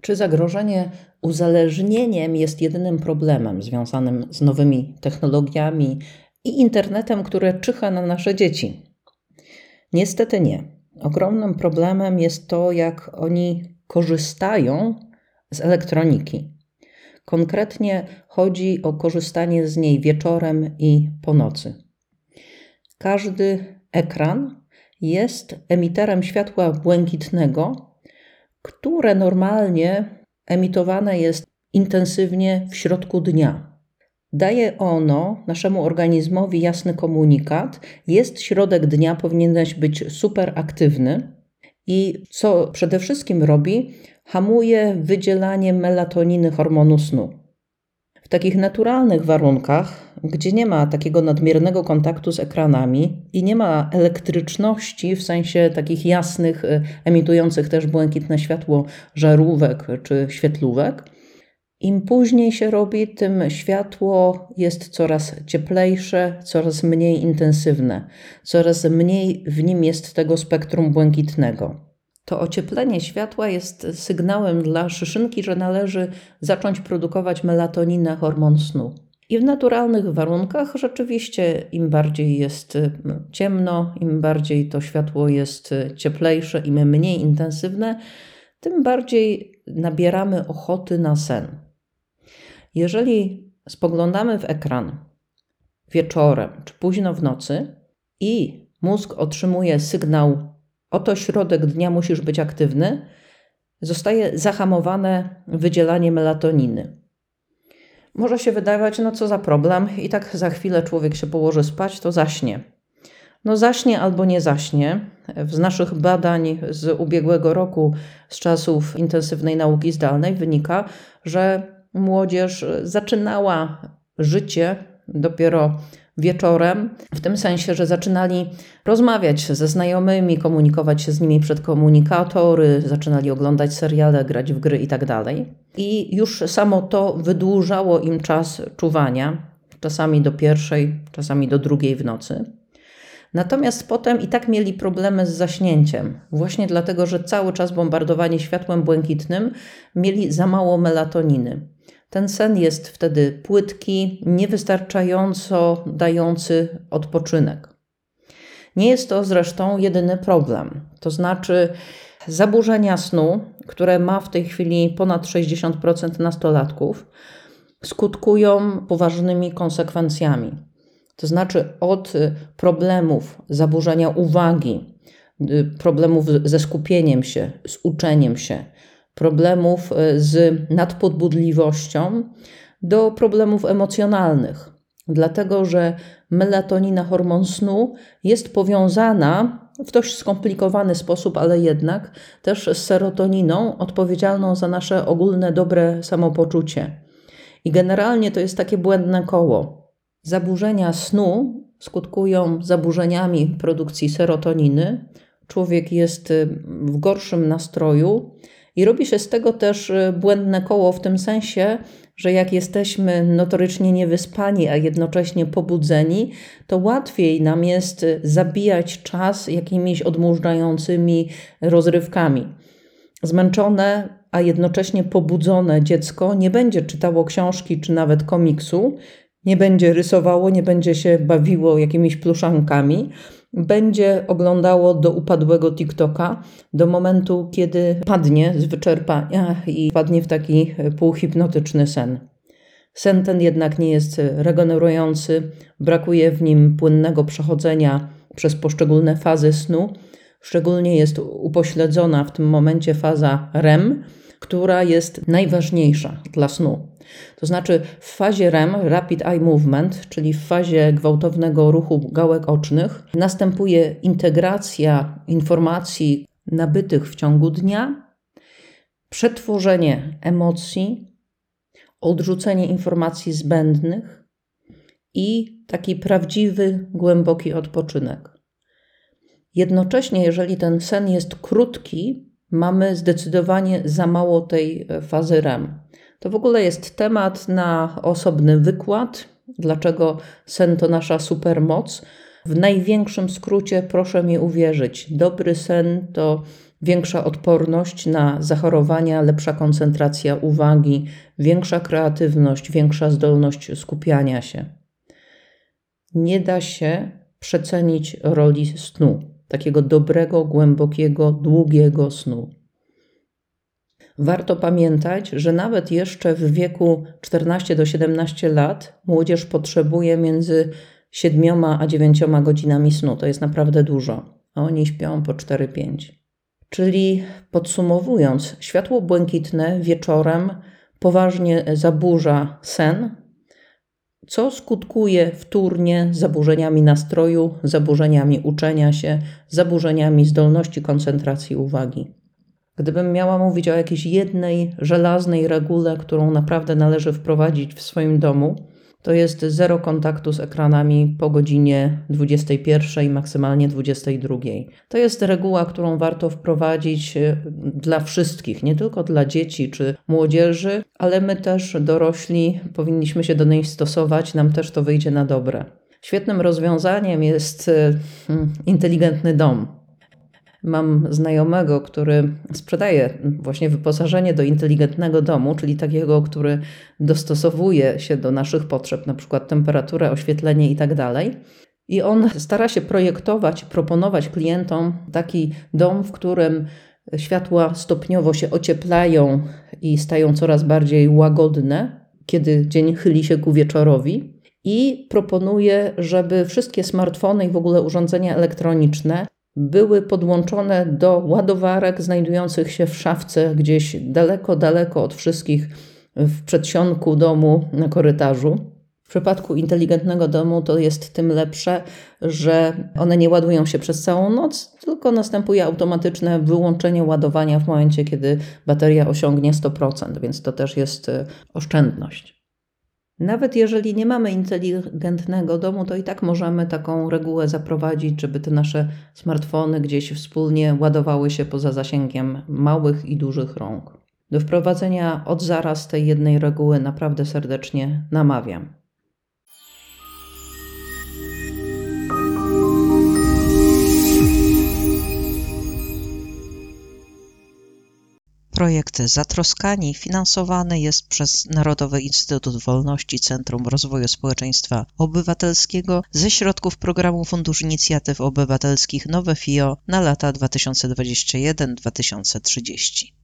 Czy zagrożenie uzależnieniem jest jedynym problemem związanym z nowymi technologiami i internetem, które czyha na nasze dzieci? Niestety nie. Ogromnym problemem jest to, jak oni korzystają z elektroniki. Konkretnie chodzi o korzystanie z niej wieczorem i po nocy. Każdy ekran jest emiterem światła błękitnego, które normalnie emitowane jest intensywnie w środku dnia. Daje ono naszemu organizmowi jasny komunikat. Jest środek dnia, powinieneś być super aktywny. I co przede wszystkim robi, hamuje wydzielanie melatoniny hormonu snu. W takich naturalnych warunkach, gdzie nie ma takiego nadmiernego kontaktu z ekranami i nie ma elektryczności w sensie takich jasnych, y, emitujących też błękitne światło żarówek czy świetlówek, im później się robi, tym światło jest coraz cieplejsze, coraz mniej intensywne, coraz mniej w nim jest tego spektrum błękitnego. To ocieplenie światła jest sygnałem dla szyszynki, że należy zacząć produkować melatoninę, hormon snu. I w naturalnych warunkach rzeczywiście im bardziej jest no, ciemno, im bardziej to światło jest cieplejsze, im mniej intensywne, tym bardziej nabieramy ochoty na sen. Jeżeli spoglądamy w ekran wieczorem czy późno w nocy i mózg otrzymuje sygnał, oto środek dnia musisz być aktywny, zostaje zahamowane wydzielanie melatoniny. Może się wydawać, no co za problem, i tak za chwilę człowiek się położy spać, to zaśnie. No zaśnie albo nie zaśnie. Z naszych badań z ubiegłego roku, z czasów intensywnej nauki zdalnej, wynika, że młodzież zaczynała życie dopiero wieczorem, w tym sensie, że zaczynali rozmawiać ze znajomymi, komunikować się z nimi przed komunikatory, zaczynali oglądać seriale, grać w gry itd. Tak I już samo to wydłużało im czas czuwania, czasami do pierwszej, czasami do drugiej w nocy. Natomiast potem i tak mieli problemy z zaśnięciem, właśnie dlatego, że cały czas bombardowani światłem błękitnym mieli za mało melatoniny. Ten sen jest wtedy płytki, niewystarczająco dający odpoczynek. Nie jest to zresztą jedyny problem. To znaczy, zaburzenia snu, które ma w tej chwili ponad 60% nastolatków, skutkują poważnymi konsekwencjami. To znaczy, od problemów zaburzenia uwagi, problemów ze skupieniem się, z uczeniem się, problemów e, z nadpodbudliwością do problemów emocjonalnych. Dlatego, że melatonina, hormon snu, jest powiązana w dość skomplikowany sposób, ale jednak też z serotoniną, odpowiedzialną za nasze ogólne dobre samopoczucie. I generalnie to jest takie błędne koło. Zaburzenia snu skutkują zaburzeniami produkcji serotoniny. Człowiek jest w gorszym nastroju, i robi się z tego też y, błędne koło w tym sensie, że jak jesteśmy notorycznie niewyspani, a jednocześnie pobudzeni, to łatwiej nam jest y, zabijać czas jakimiś odmurzającymi rozrywkami. Zmęczone, a jednocześnie pobudzone dziecko nie będzie czytało książki czy nawet komiksu, nie będzie rysowało, nie będzie się bawiło jakimiś pluszankami, będzie oglądało do upadłego TikToka, do momentu, kiedy padnie z wyczerpania i padnie w taki półhipnotyczny sen. Sen ten jednak nie jest regenerujący, brakuje w nim płynnego przechodzenia przez poszczególne fazy snu. Szczególnie jest upośledzona w tym momencie faza REM, która jest najważniejsza dla snu. To znaczy w fazie REM, Rapid Eye Movement, czyli w fazie gwałtownego ruchu gałek ocznych, następuje integracja informacji nabytych w ciągu dnia, przetworzenie emocji, odrzucenie informacji zbędnych i taki prawdziwy, głęboki odpoczynek. Jednocześnie, jeżeli ten sen jest krótki, mamy zdecydowanie za mało tej fazy REM. To w ogóle jest temat na osobny wykład. Dlaczego sen to nasza supermoc? W największym skrócie, proszę mi uwierzyć, dobry sen to większa odporność na zachorowania, lepsza koncentracja uwagi, większa kreatywność, większa zdolność skupiania się. Nie da się przecenić roli snu, takiego dobrego, głębokiego, długiego snu. Warto pamiętać, że nawet jeszcze w wieku 14 do 17 lat młodzież potrzebuje między 7 a 9 godzinami snu. To jest naprawdę dużo, a oni śpią po 4-5. Czyli podsumowując, światło błękitne wieczorem poważnie zaburza sen, co skutkuje wtórnie zaburzeniami nastroju, zaburzeniami uczenia się, zaburzeniami zdolności koncentracji uwagi. Gdybym miała mówić o jakiejś jednej żelaznej regule, którą naprawdę należy wprowadzić w swoim domu, to jest zero kontaktu z ekranami po godzinie 21, maksymalnie 22. To jest reguła, którą warto wprowadzić e, dla wszystkich, nie tylko dla dzieci czy młodzieży, ale my też, dorośli, powinniśmy się do niej stosować, nam też to wyjdzie na dobre. Świetnym rozwiązaniem jest e, hmm, inteligentny dom. Mam znajomego, który sprzedaje właśnie wyposażenie do inteligentnego domu, czyli takiego, który dostosowuje się do naszych potrzeb, na przykład temperaturę, oświetlenie itd. Tak I on stara się projektować, proponować klientom taki dom, w którym światła stopniowo się ocieplają i stają coraz bardziej łagodne, kiedy dzień chyli się ku wieczorowi. I proponuje, żeby wszystkie smartfony i w ogóle urządzenia elektroniczne były podłączone do ładowarek znajdujących się w szafce gdzieś daleko, daleko od wszystkich w przedsionku domu na korytarzu. W przypadku inteligentnego domu to jest tym lepsze, że one nie ładują się przez całą noc, tylko następuje automatyczne wyłączenie ładowania w momencie, kiedy bateria osiągnie 100%, więc to też jest e, oszczędność. Nawet jeżeli nie mamy inteligentnego domu, to i tak możemy taką regułę zaprowadzić, żeby te nasze smartfony gdzieś wspólnie ładowały się poza zasięgiem małych i dużych rąk. Do wprowadzenia od zaraz tej jednej reguły naprawdę serdecznie namawiam. Projekt Zatroskani finansowany jest przez Narodowy Instytut Wolności Centrum Rozwoju Społeczeństwa Obywatelskiego ze środków programu Fundusz Inicjatyw Obywatelskich Nowe FIO na lata 2021-2030.